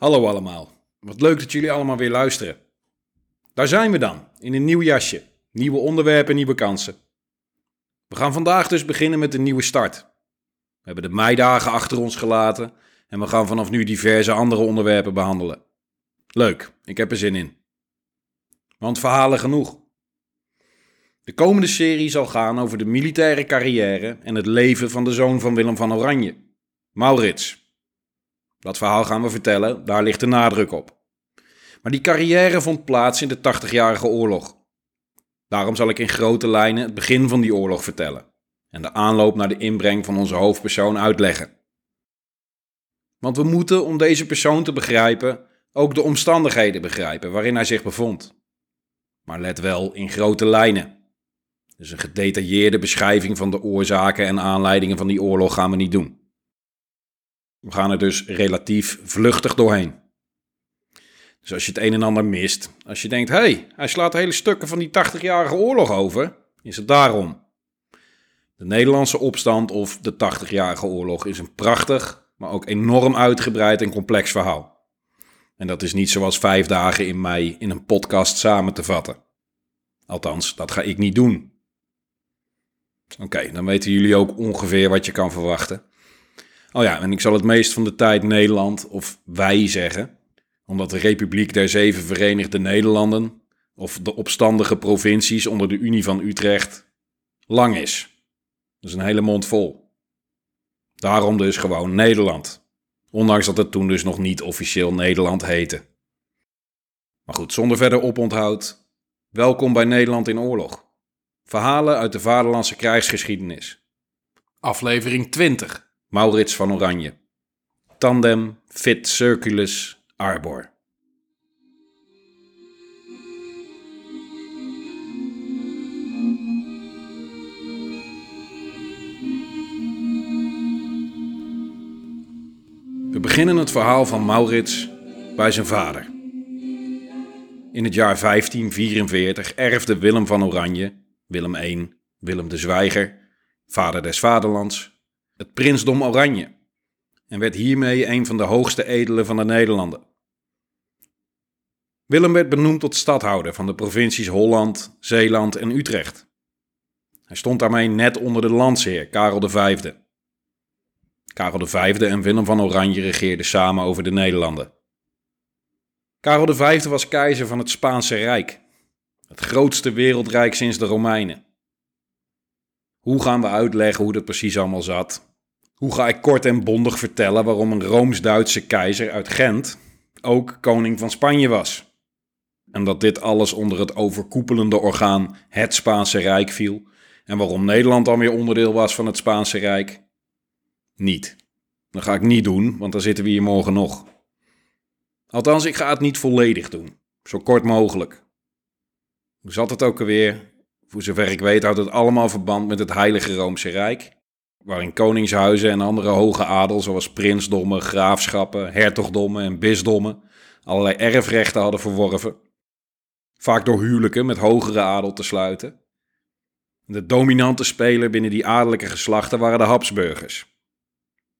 Hallo allemaal. Wat leuk dat jullie allemaal weer luisteren. Daar zijn we dan, in een nieuw jasje. Nieuwe onderwerpen, nieuwe kansen. We gaan vandaag dus beginnen met een nieuwe start. We hebben de meidagen achter ons gelaten en we gaan vanaf nu diverse andere onderwerpen behandelen. Leuk, ik heb er zin in. Want verhalen genoeg. De komende serie zal gaan over de militaire carrière en het leven van de zoon van Willem van Oranje, Maurits. Dat verhaal gaan we vertellen, daar ligt de nadruk op. Maar die carrière vond plaats in de 80-jarige oorlog. Daarom zal ik in grote lijnen het begin van die oorlog vertellen en de aanloop naar de inbreng van onze hoofdpersoon uitleggen. Want we moeten, om deze persoon te begrijpen, ook de omstandigheden begrijpen waarin hij zich bevond. Maar let wel in grote lijnen. Dus een gedetailleerde beschrijving van de oorzaken en aanleidingen van die oorlog gaan we niet doen. We gaan er dus relatief vluchtig doorheen. Dus als je het een en ander mist, als je denkt, hé, hey, hij slaat hele stukken van die 80-jarige oorlog over, is het daarom. De Nederlandse opstand of de 80-jarige oorlog is een prachtig, maar ook enorm uitgebreid en complex verhaal. En dat is niet zoals vijf dagen in mei in een podcast samen te vatten. Althans, dat ga ik niet doen. Oké, dan weten jullie ook ongeveer wat je kan verwachten. Oh ja, en ik zal het meest van de tijd Nederland of wij zeggen, omdat de Republiek der Zeven Verenigde Nederlanden of de opstandige provincies onder de Unie van Utrecht lang is. Dat is een hele mond vol. Daarom dus gewoon Nederland. Ondanks dat het toen dus nog niet officieel Nederland heette. Maar goed, zonder verder oponthoud. Welkom bij Nederland in oorlog. Verhalen uit de vaderlandse krijgsgeschiedenis. Aflevering 20. Maurits van Oranje. Tandem Fit Circulus Arbor. We beginnen het verhaal van Maurits bij zijn vader. In het jaar 1544 erfde Willem van Oranje, Willem I, Willem de Zwijger, vader des vaderlands, het prinsdom Oranje, en werd hiermee een van de hoogste edelen van de Nederlanden. Willem werd benoemd tot stadhouder van de provincies Holland, Zeeland en Utrecht. Hij stond daarmee net onder de landsheer Karel V. Karel V en Willem van Oranje regeerden samen over de Nederlanden. Karel V was keizer van het Spaanse Rijk, het grootste wereldrijk sinds de Romeinen. Hoe gaan we uitleggen hoe dat precies allemaal zat? Hoe ga ik kort en bondig vertellen waarom een Rooms-Duitse keizer uit Gent ook koning van Spanje was? En dat dit alles onder het overkoepelende orgaan het Spaanse Rijk viel en waarom Nederland dan weer onderdeel was van het Spaanse Rijk? Niet. Dat ga ik niet doen, want dan zitten we hier morgen nog. Althans, ik ga het niet volledig doen. Zo kort mogelijk. Hoe zat het ook alweer? Voor zover ik weet houdt het allemaal verband met het Heilige Roomse Rijk waarin koningshuizen en andere hoge adel, zoals prinsdommen, graafschappen, hertogdommen en bisdommen, allerlei erfrechten hadden verworven. Vaak door huwelijken met hogere adel te sluiten. De dominante speler binnen die adellijke geslachten waren de Habsburgers.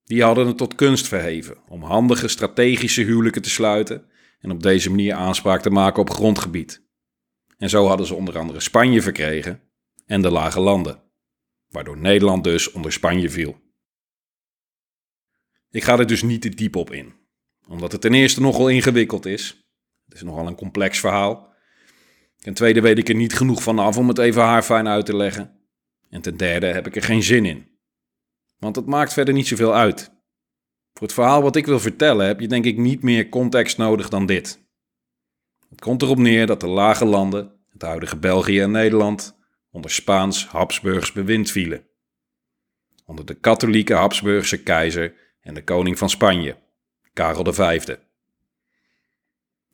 Die hadden het tot kunst verheven om handige strategische huwelijken te sluiten en op deze manier aanspraak te maken op grondgebied. En zo hadden ze onder andere Spanje verkregen en de lage landen waardoor Nederland dus onder Spanje viel. Ik ga er dus niet te diep op in, omdat het ten eerste nogal ingewikkeld is. Het is nogal een complex verhaal. Ten tweede weet ik er niet genoeg van af om het even haarfijn uit te leggen. En ten derde heb ik er geen zin in. Want het maakt verder niet zoveel uit. Voor het verhaal wat ik wil vertellen heb je denk ik niet meer context nodig dan dit. Het komt erop neer dat de lage landen, het huidige België en Nederland, onder Spaans-Habsburgs bewind vielen. Onder de katholieke Habsburgse keizer en de koning van Spanje, Karel V.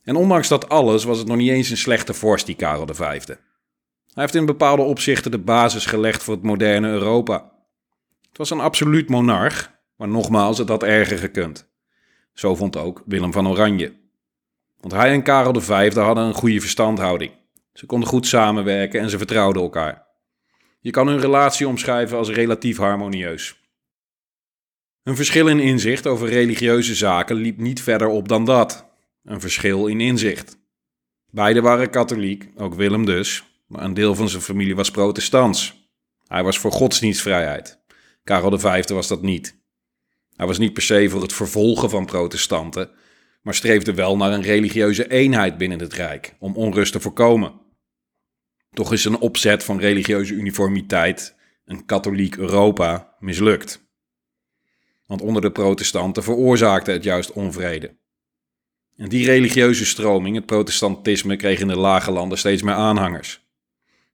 En ondanks dat alles was het nog niet eens een slechte vorst, die Karel V. Hij heeft in bepaalde opzichten de basis gelegd voor het moderne Europa. Het was een absoluut monarch, maar nogmaals, het had erger gekund. Zo vond ook Willem van Oranje. Want hij en Karel V hadden een goede verstandhouding. Ze konden goed samenwerken en ze vertrouwden elkaar. Je kan hun relatie omschrijven als relatief harmonieus. Een verschil in inzicht over religieuze zaken liep niet verder op dan dat. Een verschil in inzicht. Beiden waren katholiek, ook Willem dus, maar een deel van zijn familie was protestants. Hij was voor godsdienstvrijheid. Karel V was dat niet. Hij was niet per se voor het vervolgen van protestanten, maar streefde wel naar een religieuze eenheid binnen het Rijk, om onrust te voorkomen. Toch is een opzet van religieuze uniformiteit, een katholiek Europa, mislukt. Want onder de protestanten veroorzaakte het juist onvrede. En die religieuze stroming, het protestantisme, kreeg in de lage landen steeds meer aanhangers.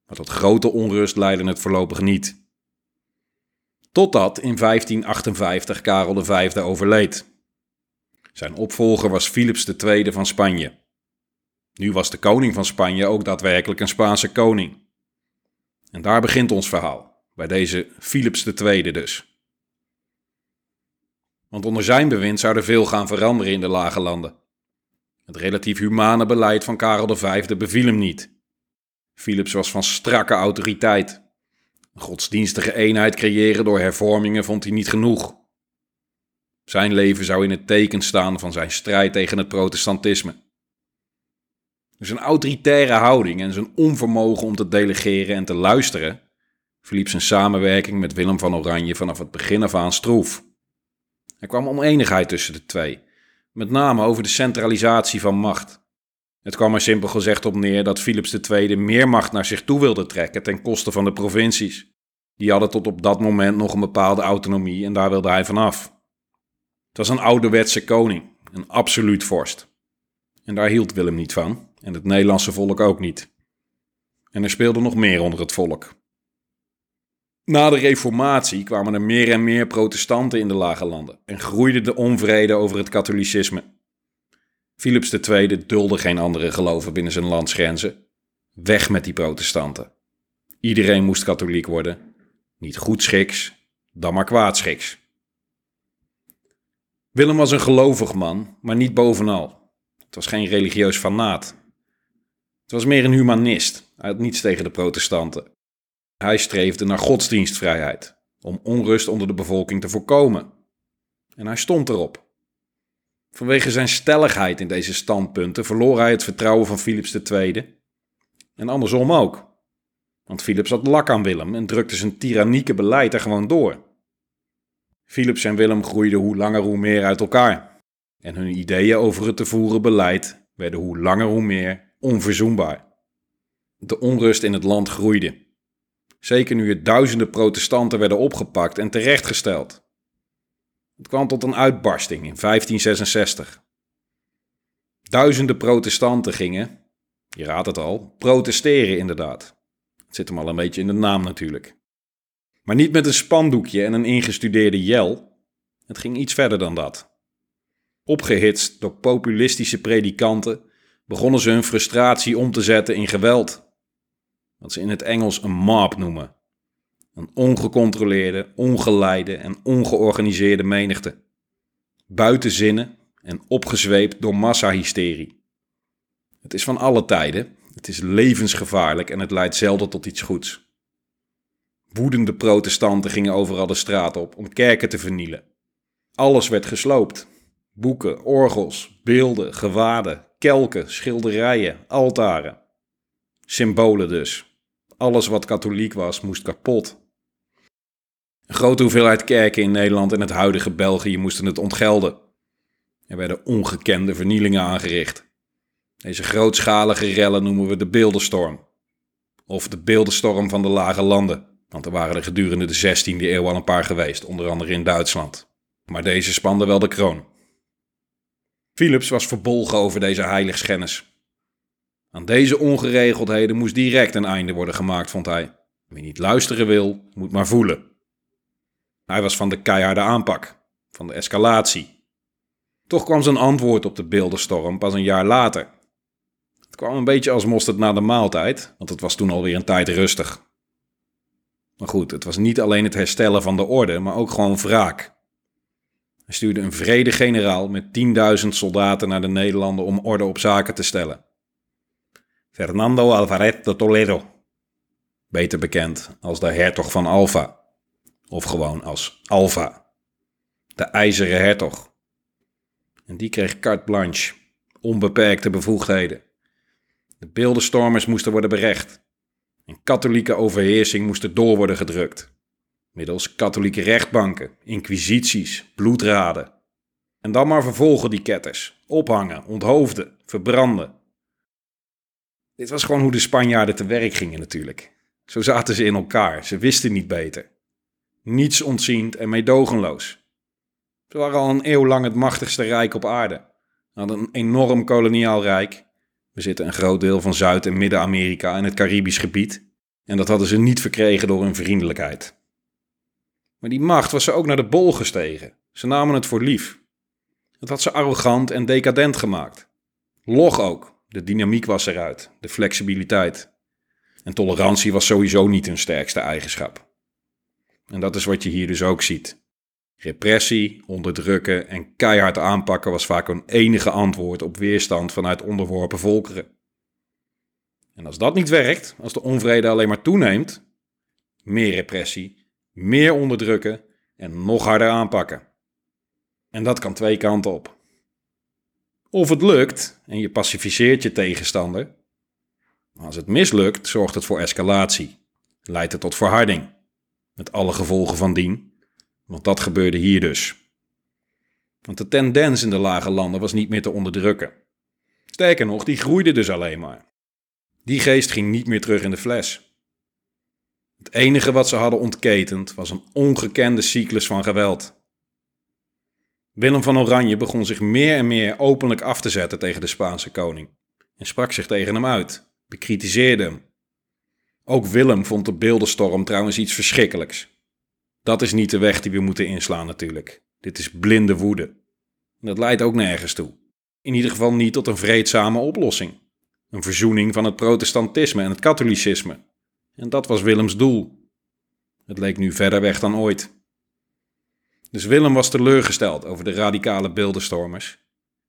Maar tot grote onrust leidde het voorlopig niet. Totdat in 1558 Karel V overleed. Zijn opvolger was Philips II van Spanje. Nu was de koning van Spanje ook daadwerkelijk een Spaanse koning. En daar begint ons verhaal, bij deze Philips II dus. Want onder zijn bewind zou er veel gaan veranderen in de lage landen. Het relatief humane beleid van Karel V beviel hem niet. Philips was van strakke autoriteit. Een godsdienstige eenheid creëren door hervormingen vond hij niet genoeg. Zijn leven zou in het teken staan van zijn strijd tegen het protestantisme. Zijn autoritaire houding en zijn onvermogen om te delegeren en te luisteren verliep zijn samenwerking met Willem van Oranje vanaf het begin af aan stroef. Er kwam oneenigheid tussen de twee, met name over de centralisatie van macht. Het kwam er simpel gezegd op neer dat Philips II meer macht naar zich toe wilde trekken ten koste van de provincies. Die hadden tot op dat moment nog een bepaalde autonomie en daar wilde hij vanaf. Het was een ouderwetse koning, een absoluut vorst. En daar hield Willem niet van, en het Nederlandse volk ook niet. En er speelde nog meer onder het volk. Na de Reformatie kwamen er meer en meer protestanten in de lage landen en groeide de onvrede over het katholicisme. Philips II dulde geen andere geloven binnen zijn landsgrenzen. Weg met die protestanten. Iedereen moest katholiek worden. Niet goedschiks, dan maar kwaadschiks. Willem was een gelovig man, maar niet bovenal. Het was geen religieus fanaat. Het was meer een humanist. Hij had niets tegen de protestanten. Hij streefde naar godsdienstvrijheid, om onrust onder de bevolking te voorkomen. En hij stond erop. Vanwege zijn stelligheid in deze standpunten verloor hij het vertrouwen van Philips II. En andersom ook. Want Philips had lak aan Willem en drukte zijn tyrannieke beleid er gewoon door. Philips en Willem groeiden hoe langer hoe meer uit elkaar. En hun ideeën over het te voeren beleid werden hoe langer hoe meer onverzoenbaar. De onrust in het land groeide. Zeker nu er duizenden protestanten werden opgepakt en terechtgesteld. Het kwam tot een uitbarsting in 1566. Duizenden protestanten gingen, je raadt het al, protesteren inderdaad. Het zit hem al een beetje in de naam natuurlijk. Maar niet met een spandoekje en een ingestudeerde jel. Het ging iets verder dan dat. Opgehitst door populistische predikanten begonnen ze hun frustratie om te zetten in geweld. Wat ze in het Engels een mob noemen. Een ongecontroleerde, ongeleide en ongeorganiseerde menigte. Buiten zinnen en opgezweept door massahysterie. Het is van alle tijden, het is levensgevaarlijk en het leidt zelden tot iets goeds. Woedende protestanten gingen overal de straat op om kerken te vernielen. Alles werd gesloopt. Boeken, orgels, beelden, gewaden, kelken, schilderijen, altaren. Symbolen dus. Alles wat katholiek was, moest kapot. Een grote hoeveelheid kerken in Nederland en het huidige België moesten het ontgelden. Er werden ongekende vernielingen aangericht. Deze grootschalige rellen noemen we de beeldenstorm. Of de beeldenstorm van de lage landen. Want er waren er gedurende de 16e eeuw al een paar geweest, onder andere in Duitsland. Maar deze spande wel de kroon. Philips was verbolgen over deze heiligschennis. Aan deze ongeregeldheden moest direct een einde worden gemaakt, vond hij. Wie niet luisteren wil, moet maar voelen. Hij was van de keiharde aanpak, van de escalatie. Toch kwam zijn antwoord op de beeldenstorm pas een jaar later. Het kwam een beetje als mosterd na de maaltijd, want het was toen alweer een tijd rustig. Maar goed, het was niet alleen het herstellen van de orde, maar ook gewoon wraak. Hij stuurde een vrede generaal met 10.000 soldaten naar de Nederlanden om orde op zaken te stellen. Fernando Alvarez de Toledo, beter bekend als de hertog van Alva, of gewoon als Alva. de IJzeren Hertog. En die kreeg carte blanche, onbeperkte bevoegdheden. De beeldenstormers moesten worden berecht. En katholieke overheersing moest door worden gedrukt. Middels katholieke rechtbanken, inquisities, bloedraden. En dan maar vervolgen die ketters. Ophangen, onthoofden, verbranden. Dit was gewoon hoe de Spanjaarden te werk gingen natuurlijk. Zo zaten ze in elkaar, ze wisten niet beter. Niets ontziend en meedogenloos. Ze waren al een eeuw lang het machtigste rijk op aarde. Hadden een enorm koloniaal rijk. We zitten een groot deel van Zuid- en Midden-Amerika en het Caribisch gebied. En dat hadden ze niet verkregen door hun vriendelijkheid. Maar die macht was ze ook naar de bol gestegen. Ze namen het voor lief. Het had ze arrogant en decadent gemaakt. Log ook. De dynamiek was eruit, de flexibiliteit. En tolerantie was sowieso niet hun sterkste eigenschap. En dat is wat je hier dus ook ziet. Repressie, onderdrukken en keihard aanpakken was vaak een enige antwoord op weerstand vanuit onderworpen volkeren. En als dat niet werkt, als de onvrede alleen maar toeneemt, meer repressie, meer onderdrukken en nog harder aanpakken. En dat kan twee kanten op. Of het lukt en je pacificeert je tegenstander. Als het mislukt, zorgt het voor escalatie. Leidt het tot verharding. Met alle gevolgen van dien. Want dat gebeurde hier dus. Want de tendens in de lage landen was niet meer te onderdrukken. Sterker nog, die groeide dus alleen maar. Die geest ging niet meer terug in de fles. Het enige wat ze hadden ontketend was een ongekende cyclus van geweld. Willem van Oranje begon zich meer en meer openlijk af te zetten tegen de Spaanse koning en sprak zich tegen hem uit, bekritiseerde hem. Ook Willem vond de beeldenstorm trouwens iets verschrikkelijks. Dat is niet de weg die we moeten inslaan natuurlijk. Dit is blinde woede. En dat leidt ook nergens toe. In ieder geval niet tot een vreedzame oplossing. Een verzoening van het protestantisme en het katholicisme. En dat was Willems doel. Het leek nu verder weg dan ooit. Dus Willem was teleurgesteld over de radicale beeldenstormers,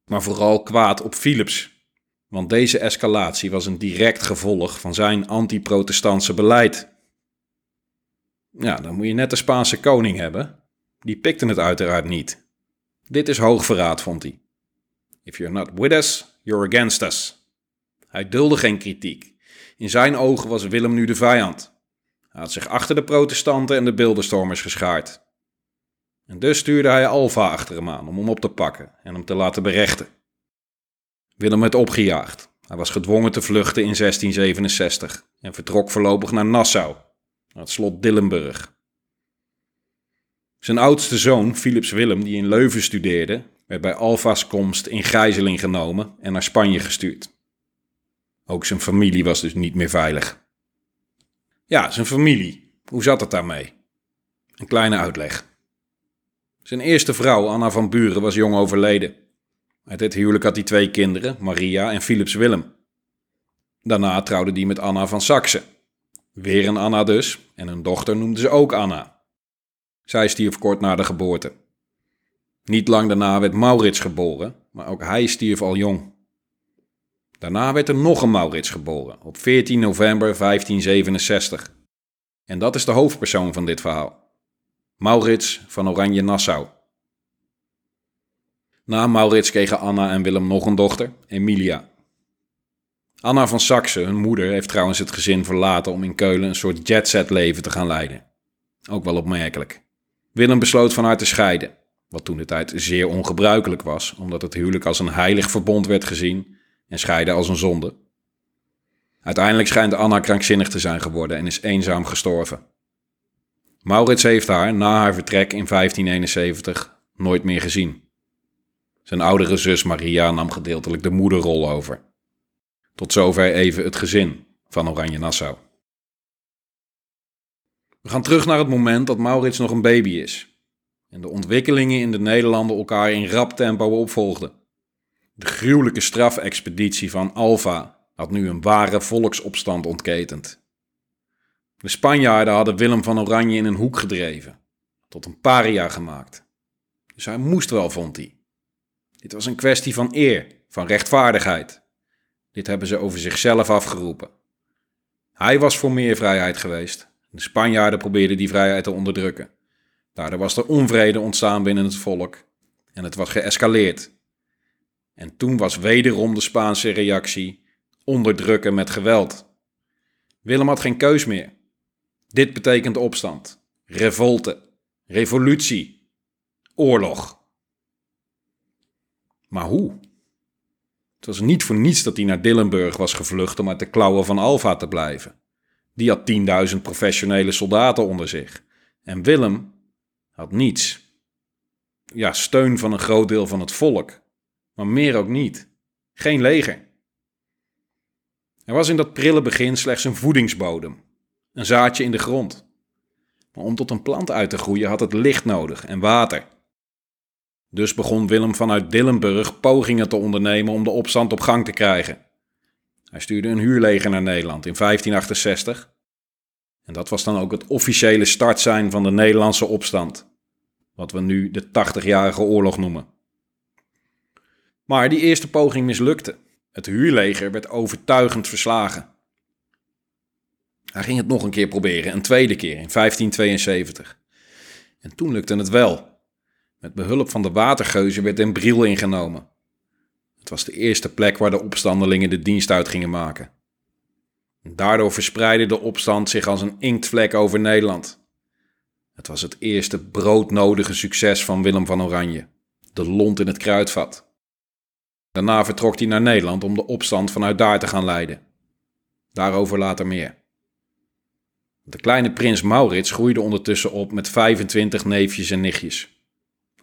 maar vooral kwaad op Philips, want deze escalatie was een direct gevolg van zijn anti-protestantse beleid. Ja, dan moet je net de Spaanse koning hebben. Die pikte het uiteraard niet. Dit is hoogverraad, vond hij. If you're not with us, you're against us. Hij dulde geen kritiek. In zijn ogen was Willem nu de vijand. Hij had zich achter de protestanten en de beeldenstormers geschaard. En dus stuurde hij Alfa achter hem aan om hem op te pakken en hem te laten berechten. Willem werd opgejaagd. Hij was gedwongen te vluchten in 1667 en vertrok voorlopig naar Nassau, naar het slot Dillenburg. Zijn oudste zoon, Philips Willem, die in Leuven studeerde, werd bij Alfa's komst in gijzeling genomen en naar Spanje gestuurd. Ook zijn familie was dus niet meer veilig. Ja, zijn familie. Hoe zat het daarmee? Een kleine uitleg. Zijn eerste vrouw, Anna van Buren, was jong overleden. Uit dit huwelijk had hij twee kinderen, Maria en Philips Willem. Daarna trouwde hij met Anna van Saxe. Weer een Anna dus, en een dochter noemde ze ook Anna. Zij stierf kort na de geboorte. Niet lang daarna werd Maurits geboren, maar ook hij stierf al jong. Daarna werd er nog een Maurits geboren, op 14 november 1567. En dat is de hoofdpersoon van dit verhaal. Maurits van Oranje-Nassau. Na Maurits kregen Anna en Willem nog een dochter, Emilia. Anna van Saxe, hun moeder, heeft trouwens het gezin verlaten om in Keulen een soort jetset leven te gaan leiden. Ook wel opmerkelijk. Willem besloot van haar te scheiden, wat toen de tijd zeer ongebruikelijk was, omdat het huwelijk als een heilig verbond werd gezien en scheiden als een zonde. Uiteindelijk schijnt Anna krankzinnig te zijn geworden en is eenzaam gestorven. Maurits heeft haar na haar vertrek in 1571 nooit meer gezien. Zijn oudere zus Maria nam gedeeltelijk de moederrol over. Tot zover even het gezin van Oranje Nassau. We gaan terug naar het moment dat Maurits nog een baby is en de ontwikkelingen in de Nederlanden elkaar in rap tempo opvolgden. De gruwelijke strafexpeditie van Alva had nu een ware volksopstand ontketend. De Spanjaarden hadden Willem van Oranje in een hoek gedreven, tot een paria gemaakt. Dus hij moest wel, vond hij. Dit was een kwestie van eer, van rechtvaardigheid. Dit hebben ze over zichzelf afgeroepen. Hij was voor meer vrijheid geweest. De Spanjaarden probeerden die vrijheid te onderdrukken. Daardoor was er onvrede ontstaan binnen het volk en het was geëscaleerd. En toen was wederom de Spaanse reactie onderdrukken met geweld. Willem had geen keus meer. Dit betekent opstand, revolte, revolutie, oorlog. Maar hoe? Het was niet voor niets dat hij naar Dillenburg was gevlucht om uit de klauwen van Alva te blijven. Die had 10.000 professionele soldaten onder zich. En Willem had niets. Ja, steun van een groot deel van het volk, maar meer ook niet. Geen leger. Er was in dat prille begin slechts een voedingsbodem, een zaadje in de grond. Maar om tot een plant uit te groeien had het licht nodig en water. Dus begon Willem vanuit Dillenburg pogingen te ondernemen om de opstand op gang te krijgen. Hij stuurde een huurleger naar Nederland in 1568. En dat was dan ook het officiële startsein van de Nederlandse opstand. Wat we nu de 80-jarige oorlog noemen. Maar die eerste poging mislukte. Het huurleger werd overtuigend verslagen. Hij ging het nog een keer proberen, een tweede keer in 1572. En toen lukte het wel. Met behulp van de watergeuzen werd Den Briel ingenomen. Het was de eerste plek waar de opstandelingen de dienst uit gingen maken. Daardoor verspreidde de opstand zich als een inktvlek over Nederland. Het was het eerste broodnodige succes van Willem van Oranje, de lont in het kruidvat. Daarna vertrok hij naar Nederland om de opstand vanuit daar te gaan leiden. Daarover later meer. De kleine prins Maurits groeide ondertussen op met 25 neefjes en nichtjes.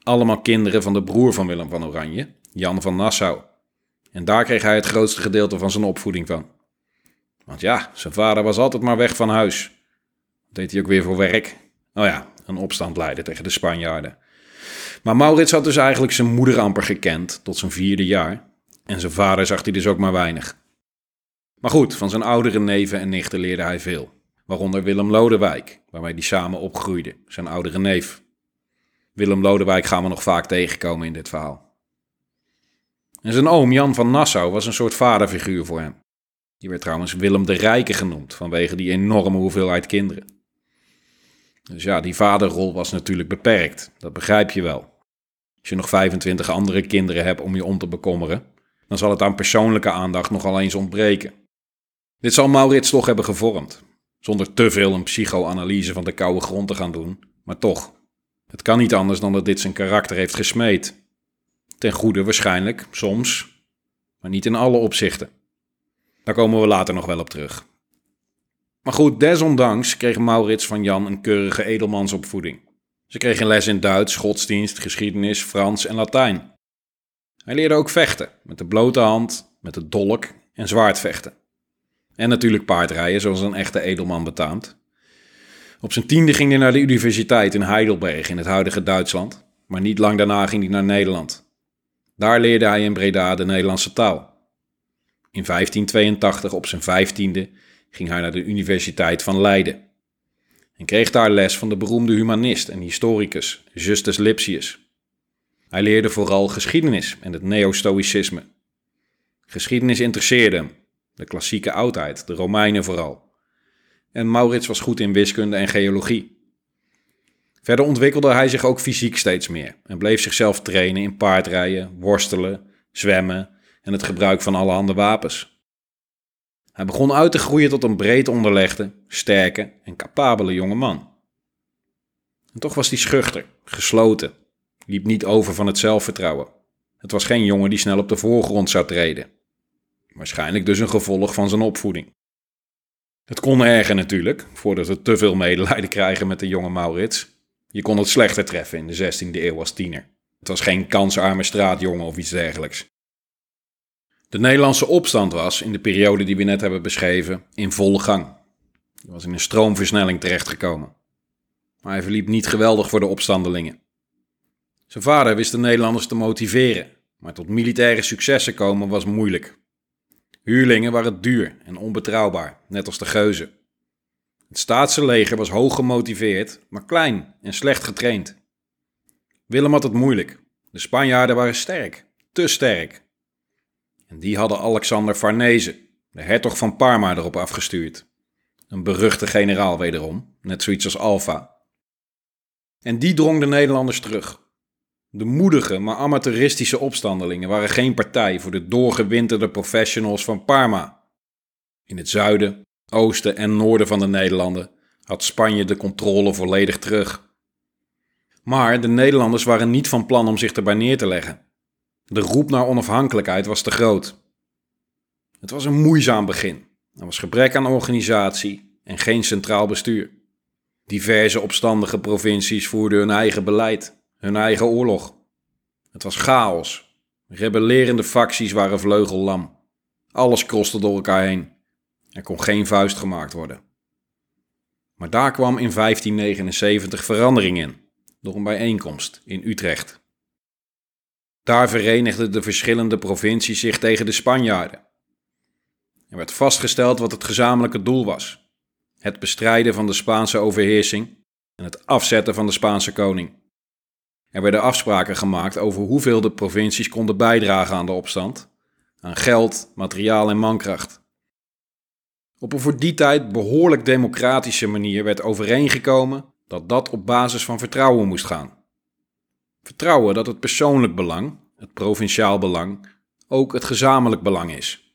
Allemaal kinderen van de broer van Willem van Oranje, Jan van Nassau. En daar kreeg hij het grootste gedeelte van zijn opvoeding van. Want ja, zijn vader was altijd maar weg van huis. Wat deed hij ook weer voor werk? Oh ja, een opstand leiden tegen de Spanjaarden. Maar Maurits had dus eigenlijk zijn moeder amper gekend, tot zijn vierde jaar. En zijn vader zag hij dus ook maar weinig. Maar goed, van zijn oudere neven en nichten leerde hij veel. Waaronder Willem Lodewijk, waarmee hij samen opgroeide, zijn oudere neef. Willem Lodewijk gaan we nog vaak tegenkomen in dit verhaal. En zijn oom Jan van Nassau was een soort vaderfiguur voor hem. Die werd trouwens Willem de Rijke genoemd vanwege die enorme hoeveelheid kinderen. Dus ja, die vaderrol was natuurlijk beperkt, dat begrijp je wel. Als je nog 25 andere kinderen hebt om je om te bekommeren, dan zal het aan persoonlijke aandacht nogal eens ontbreken. Dit zal Maurits toch hebben gevormd, zonder te veel een psychoanalyse van de koude grond te gaan doen, maar toch. Het kan niet anders dan dat dit zijn karakter heeft gesmeed. Ten goede waarschijnlijk, soms, maar niet in alle opzichten. Daar komen we later nog wel op terug. Maar goed, desondanks kreeg Maurits van Jan een keurige edelmansopvoeding. Ze kregen les in Duits, godsdienst, geschiedenis, Frans en Latijn. Hij leerde ook vechten, met de blote hand, met de dolk en zwaardvechten. En natuurlijk paardrijden, zoals een echte edelman betaamt. Op zijn tiende ging hij naar de universiteit in Heidelberg in het huidige Duitsland, maar niet lang daarna ging hij naar Nederland. Daar leerde hij in Breda de Nederlandse taal. In 1582, op zijn vijftiende, ging hij naar de Universiteit van Leiden en kreeg daar les van de beroemde humanist en historicus Justus Lipsius. Hij leerde vooral geschiedenis en het neo-stoïcisme. Geschiedenis interesseerde hem, de klassieke oudheid, de Romeinen vooral. En Maurits was goed in wiskunde en geologie. Verder ontwikkelde hij zich ook fysiek steeds meer en bleef zichzelf trainen in paardrijden, worstelen, zwemmen en het gebruik van allerhande wapens. Hij begon uit te groeien tot een breed onderlegde, sterke en capabele jonge man. En toch was hij schuchter, gesloten, liep niet over van het zelfvertrouwen. Het was geen jongen die snel op de voorgrond zou treden. Waarschijnlijk dus een gevolg van zijn opvoeding. Het kon erger natuurlijk, voordat we te veel medelijden krijgen met de jonge Maurits. Je kon het slechter treffen in de 16e eeuw als tiener. Het was geen kansarme straatjongen of iets dergelijks. De Nederlandse opstand was, in de periode die we net hebben beschreven, in volle gang. Hij was in een stroomversnelling terechtgekomen. Maar hij verliep niet geweldig voor de opstandelingen. Zijn vader wist de Nederlanders te motiveren, maar tot militaire successen komen was moeilijk. Huurlingen waren duur en onbetrouwbaar, net als de geuzen. Het staatse leger was hoog gemotiveerd, maar klein en slecht getraind. Willem had het moeilijk. De Spanjaarden waren sterk, te sterk. En die hadden Alexander Farnese, de hertog van Parma, erop afgestuurd. Een beruchte generaal wederom, net zoiets als Alfa. En die drong de Nederlanders terug. De moedige, maar amateuristische opstandelingen waren geen partij voor de doorgewinterde professionals van Parma. In het zuiden, oosten en noorden van de Nederlanden had Spanje de controle volledig terug. Maar de Nederlanders waren niet van plan om zich erbij neer te leggen. De roep naar onafhankelijkheid was te groot. Het was een moeizaam begin. Er was gebrek aan organisatie en geen centraal bestuur. Diverse opstandige provincies voerden hun eigen beleid, hun eigen oorlog. Het was chaos. Rebellerende facties waren vleugellam. Alles kroste door elkaar heen. Er kon geen vuist gemaakt worden. Maar daar kwam in 1579 verandering in, door een bijeenkomst in Utrecht. Daar verenigden de verschillende provincies zich tegen de Spanjaarden. Er werd vastgesteld wat het gezamenlijke doel was: het bestrijden van de Spaanse overheersing en het afzetten van de Spaanse koning. Er werden afspraken gemaakt over hoeveel de provincies konden bijdragen aan de opstand, aan geld, materiaal en mankracht. Op een voor die tijd behoorlijk democratische manier werd overeengekomen dat dat op basis van vertrouwen moest gaan. Vertrouwen dat het persoonlijk belang, het provinciaal belang, ook het gezamenlijk belang is.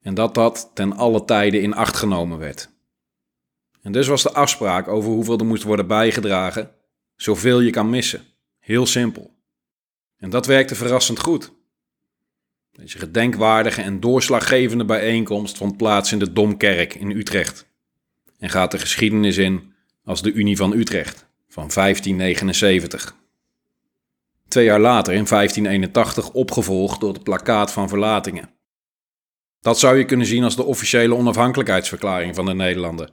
En dat dat ten alle tijde in acht genomen werd. En dus was de afspraak over hoeveel er moest worden bijgedragen, zoveel je kan missen. Heel simpel. En dat werkte verrassend goed. Deze gedenkwaardige en doorslaggevende bijeenkomst vond plaats in de Domkerk in Utrecht en gaat de geschiedenis in als de Unie van Utrecht van 1579. Twee jaar later, in 1581, opgevolgd door het plakkaat van verlatingen. Dat zou je kunnen zien als de officiële onafhankelijkheidsverklaring van de Nederlanden.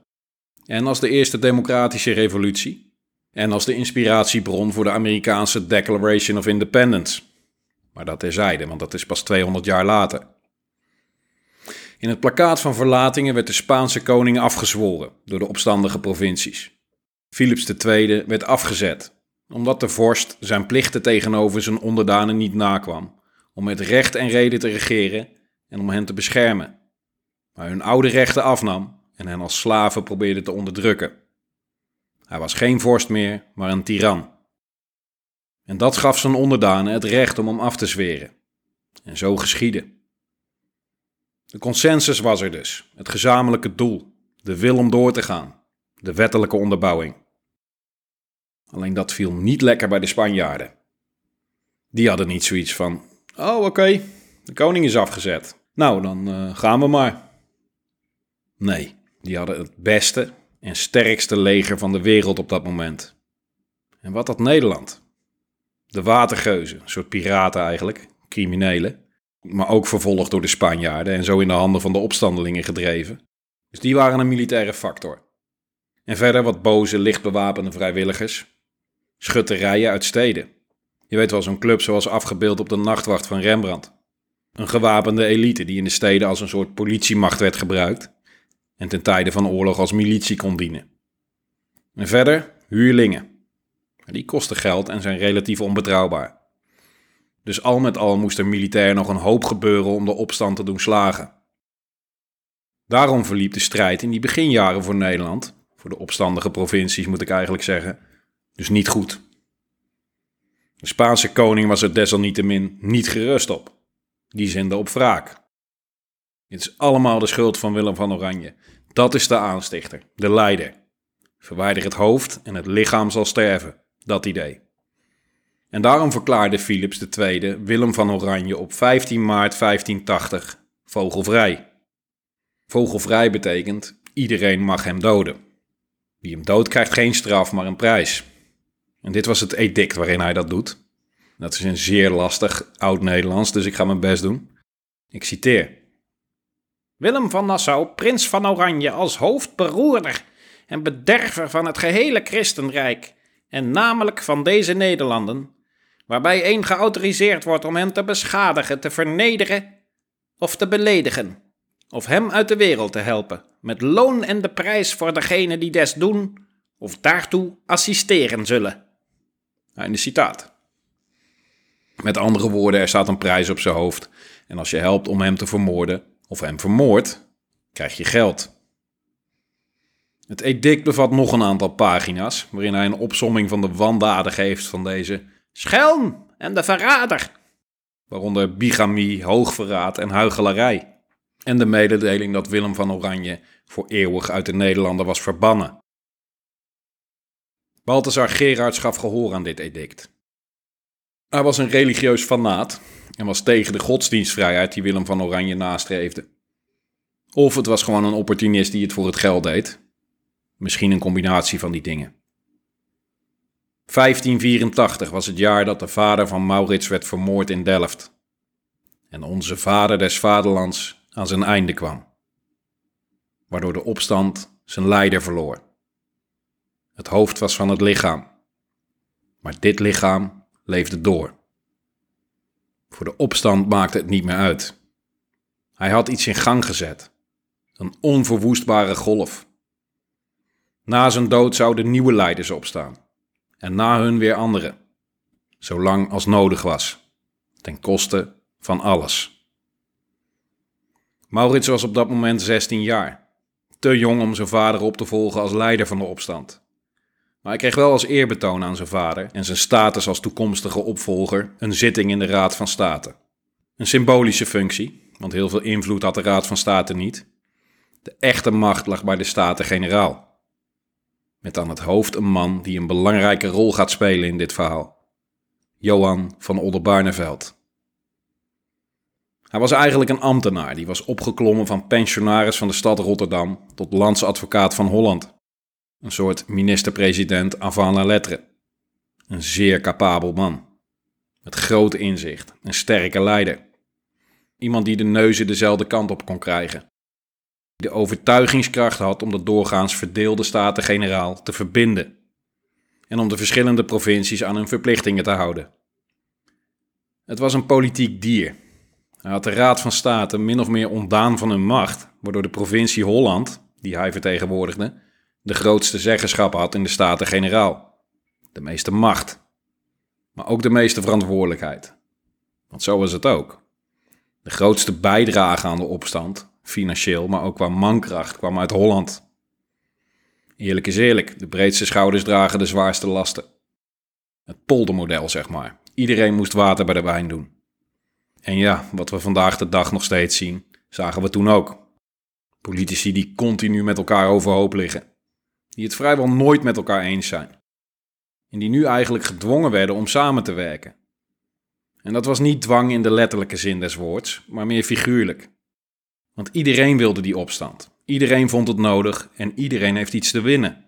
En als de eerste democratische revolutie. En als de inspiratiebron voor de Amerikaanse Declaration of Independence. Maar dat terzijde, want dat is pas 200 jaar later. In het plakkaat van verlatingen werd de Spaanse koning afgezworen door de opstandige provincies. Philips II werd afgezet, omdat de vorst zijn plichten tegenover zijn onderdanen niet nakwam, om met recht en reden te regeren en om hen te beschermen, maar hun oude rechten afnam en hen als slaven probeerde te onderdrukken. Hij was geen vorst meer, maar een tiran. En dat gaf zijn onderdanen het recht om hem af te zweren. En zo geschiedde. De consensus was er dus, het gezamenlijke doel, de wil om door te gaan, de wettelijke onderbouwing. Alleen dat viel niet lekker bij de Spanjaarden. Die hadden niet zoiets van: Oh, oké, de koning is afgezet. Nou, dan uh, gaan we maar. Nee, die hadden het beste en sterkste leger van de wereld op dat moment. En wat had Nederland? De watergeuzen, een soort piraten eigenlijk, criminelen. Maar ook vervolgd door de Spanjaarden en zo in de handen van de opstandelingen gedreven. Dus die waren een militaire factor. En verder wat boze, lichtbewapende vrijwilligers. Schutterijen uit steden. Je weet wel, zo'n club zoals afgebeeld op de nachtwacht van Rembrandt. Een gewapende elite die in de steden als een soort politiemacht werd gebruikt en ten tijde van oorlog als militie kon dienen. En verder huurlingen. Die kosten geld en zijn relatief onbetrouwbaar. Dus al met al moest er militair nog een hoop gebeuren om de opstand te doen slagen. Daarom verliep de strijd in die beginjaren voor Nederland, voor de opstandige provincies moet ik eigenlijk zeggen, dus niet goed. De Spaanse koning was er desalniettemin niet gerust op. Die zinde op wraak. Het is allemaal de schuld van Willem van Oranje. Dat is de aanstichter, de leider. Verwijder het hoofd en het lichaam zal sterven. Dat idee. En daarom verklaarde Philips II Willem van Oranje op 15 maart 1580 vogelvrij. Vogelvrij betekent iedereen mag hem doden. Wie hem dood krijgt geen straf, maar een prijs. En dit was het edict waarin hij dat doet. Dat is een zeer lastig oud-Nederlands, dus ik ga mijn best doen. Ik citeer. Willem van Nassau, prins van Oranje, als hoofdberoerder en bederver van het gehele Christenrijk, en namelijk van deze Nederlanden, waarbij één geautoriseerd wordt om hen te beschadigen, te vernederen of te beledigen, of hem uit de wereld te helpen, met loon en de prijs voor degene die des doen, of daartoe assisteren zullen. Einde citaat. Met andere woorden, er staat een prijs op zijn hoofd. En als je helpt om hem te vermoorden, of hem vermoordt, krijg je geld. Het edict bevat nog een aantal pagina's, waarin hij een opsomming van de wandaden geeft van deze Schelm en de verrader. waaronder bigamie, hoogverraad en huichelarij. En de mededeling dat Willem van Oranje voor eeuwig uit de Nederlanden was verbannen. Balthasar Gerards gaf gehoor aan dit edict. Hij was een religieus fanaat en was tegen de godsdienstvrijheid die Willem van Oranje nastreefde. Of het was gewoon een opportunist die het voor het geld deed. Misschien een combinatie van die dingen. 1584 was het jaar dat de vader van Maurits werd vermoord in Delft. En onze vader des vaderlands aan zijn einde kwam. Waardoor de opstand zijn leider verloor. Het hoofd was van het lichaam. Maar dit lichaam leefde door. Voor de opstand maakte het niet meer uit. Hij had iets in gang gezet. Een onverwoestbare golf. Na zijn dood zouden nieuwe leiders opstaan. En na hun weer andere. Zolang als nodig was. Ten koste van alles. Maurits was op dat moment 16 jaar. Te jong om zijn vader op te volgen als leider van de opstand. Maar hij kreeg wel als eerbetoon aan zijn vader en zijn status als toekomstige opvolger een zitting in de Raad van State. Een symbolische functie, want heel veel invloed had de Raad van State niet. De echte macht lag bij de Staten-Generaal. Met aan het hoofd een man die een belangrijke rol gaat spelen in dit verhaal. Johan van Oldenbarneveld. Hij was eigenlijk een ambtenaar die was opgeklommen van pensionaris van de stad Rotterdam tot landsadvocaat van Holland. Een soort minister-president avant la lettre. Een zeer capabel man. Met groot inzicht, een sterke leider. Iemand die de neuzen dezelfde kant op kon krijgen. Die de overtuigingskracht had om de doorgaans verdeelde staten-generaal te verbinden. En om de verschillende provincies aan hun verplichtingen te houden. Het was een politiek dier. Hij had de Raad van State min of meer ontdaan van hun macht, waardoor de provincie Holland, die hij vertegenwoordigde, de grootste zeggenschap had in de Staten-Generaal. De meeste macht. Maar ook de meeste verantwoordelijkheid. Want zo was het ook. De grootste bijdrage aan de opstand, financieel, maar ook qua mankracht, kwam uit Holland. Eerlijk is eerlijk, de breedste schouders dragen de zwaarste lasten. Het poldermodel, zeg maar. Iedereen moest water bij de wijn doen. En ja, wat we vandaag de dag nog steeds zien, zagen we toen ook. Politici die continu met elkaar overhoop liggen die het vrijwel nooit met elkaar eens zijn. En die nu eigenlijk gedwongen werden om samen te werken. En dat was niet dwang in de letterlijke zin des woords, maar meer figuurlijk. Want iedereen wilde die opstand. Iedereen vond het nodig en iedereen heeft iets te winnen.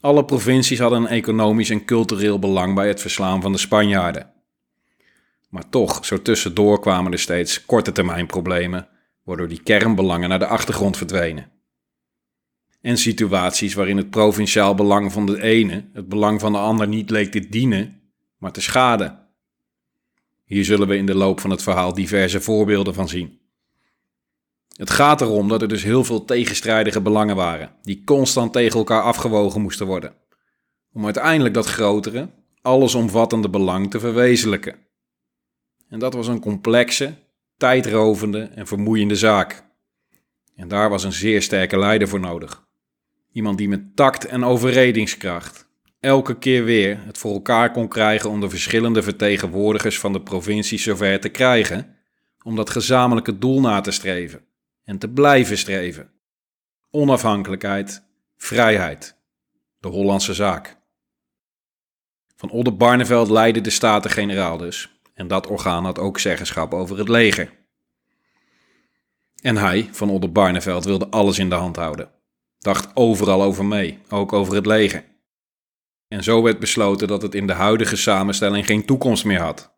Alle provincies hadden een economisch en cultureel belang bij het verslaan van de Spanjaarden. Maar toch, zo tussendoor kwamen er steeds korte termijn problemen, waardoor die kernbelangen naar de achtergrond verdwenen en situaties waarin het provinciaal belang van de ene het belang van de ander niet leek te dienen, maar te schaden. Hier zullen we in de loop van het verhaal diverse voorbeelden van zien. Het gaat erom dat er dus heel veel tegenstrijdige belangen waren, die constant tegen elkaar afgewogen moesten worden, om uiteindelijk dat grotere, allesomvattende belang te verwezenlijken. En dat was een complexe, tijdrovende en vermoeiende zaak. En daar was een zeer sterke leider voor nodig. Iemand die met tact en overredingskracht elke keer weer het voor elkaar kon krijgen om de verschillende vertegenwoordigers van de provincie zover te krijgen om dat gezamenlijke doel na te streven en te blijven streven. Onafhankelijkheid, vrijheid, de Hollandse zaak. Van Oldenbarneveld leidde de Staten-Generaal dus, en dat orgaan had ook zeggenschap over het leger. En hij, van Oldenbarneveld, wilde alles in de hand houden dacht overal over mee, ook over het leger. En zo werd besloten dat het in de huidige samenstelling geen toekomst meer had.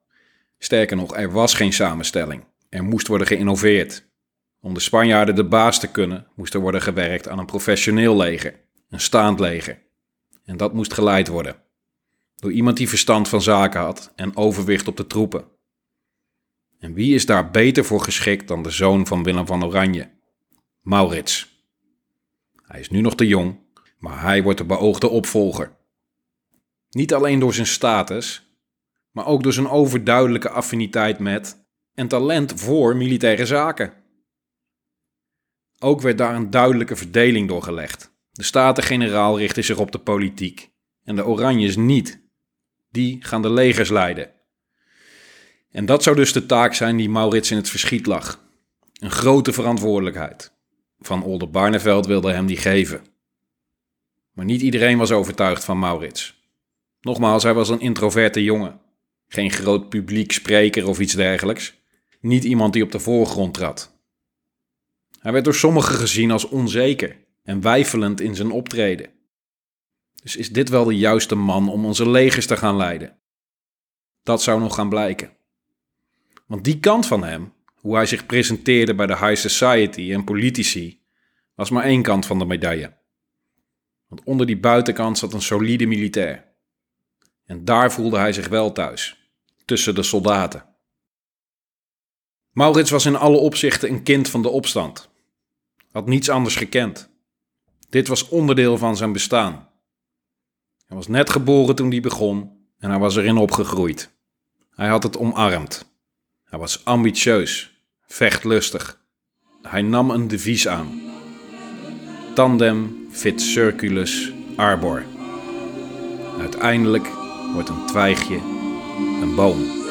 Sterker nog, er was geen samenstelling. Er moest worden geïnnoveerd. Om de Spanjaarden de baas te kunnen, moest er worden gewerkt aan een professioneel leger, een staand leger. En dat moest geleid worden. Door iemand die verstand van zaken had en overwicht op de troepen. En wie is daar beter voor geschikt dan de zoon van Willem van Oranje? Maurits. Hij is nu nog te jong, maar hij wordt de beoogde opvolger. Niet alleen door zijn status, maar ook door zijn overduidelijke affiniteit met en talent voor militaire zaken. Ook werd daar een duidelijke verdeling door gelegd. De Staten-Generaal richten zich op de politiek en de Oranjes niet. Die gaan de legers leiden. En dat zou dus de taak zijn die Maurits in het verschiet lag. Een grote verantwoordelijkheid. Van Oldenbarneveld wilde hem die geven. Maar niet iedereen was overtuigd van Maurits. Nogmaals, hij was een introverte jongen. Geen groot publiek spreker of iets dergelijks. Niet iemand die op de voorgrond trad. Hij werd door sommigen gezien als onzeker en weifelend in zijn optreden. Dus is dit wel de juiste man om onze legers te gaan leiden? Dat zou nog gaan blijken. Want die kant van hem, hoe hij zich presenteerde bij de high society en politici, was maar één kant van de medaille. Want onder die buitenkant zat een solide militair. En daar voelde hij zich wel thuis, tussen de soldaten. Maurits was in alle opzichten een kind van de opstand. Had niets anders gekend. Dit was onderdeel van zijn bestaan. Hij was net geboren toen hij begon en hij was erin opgegroeid. Hij had het omarmd. Hij was ambitieus, vechtlustig. Hij nam een devies aan. Tandem fit circulus arbor. Uiteindelijk wordt een twijgje een boom.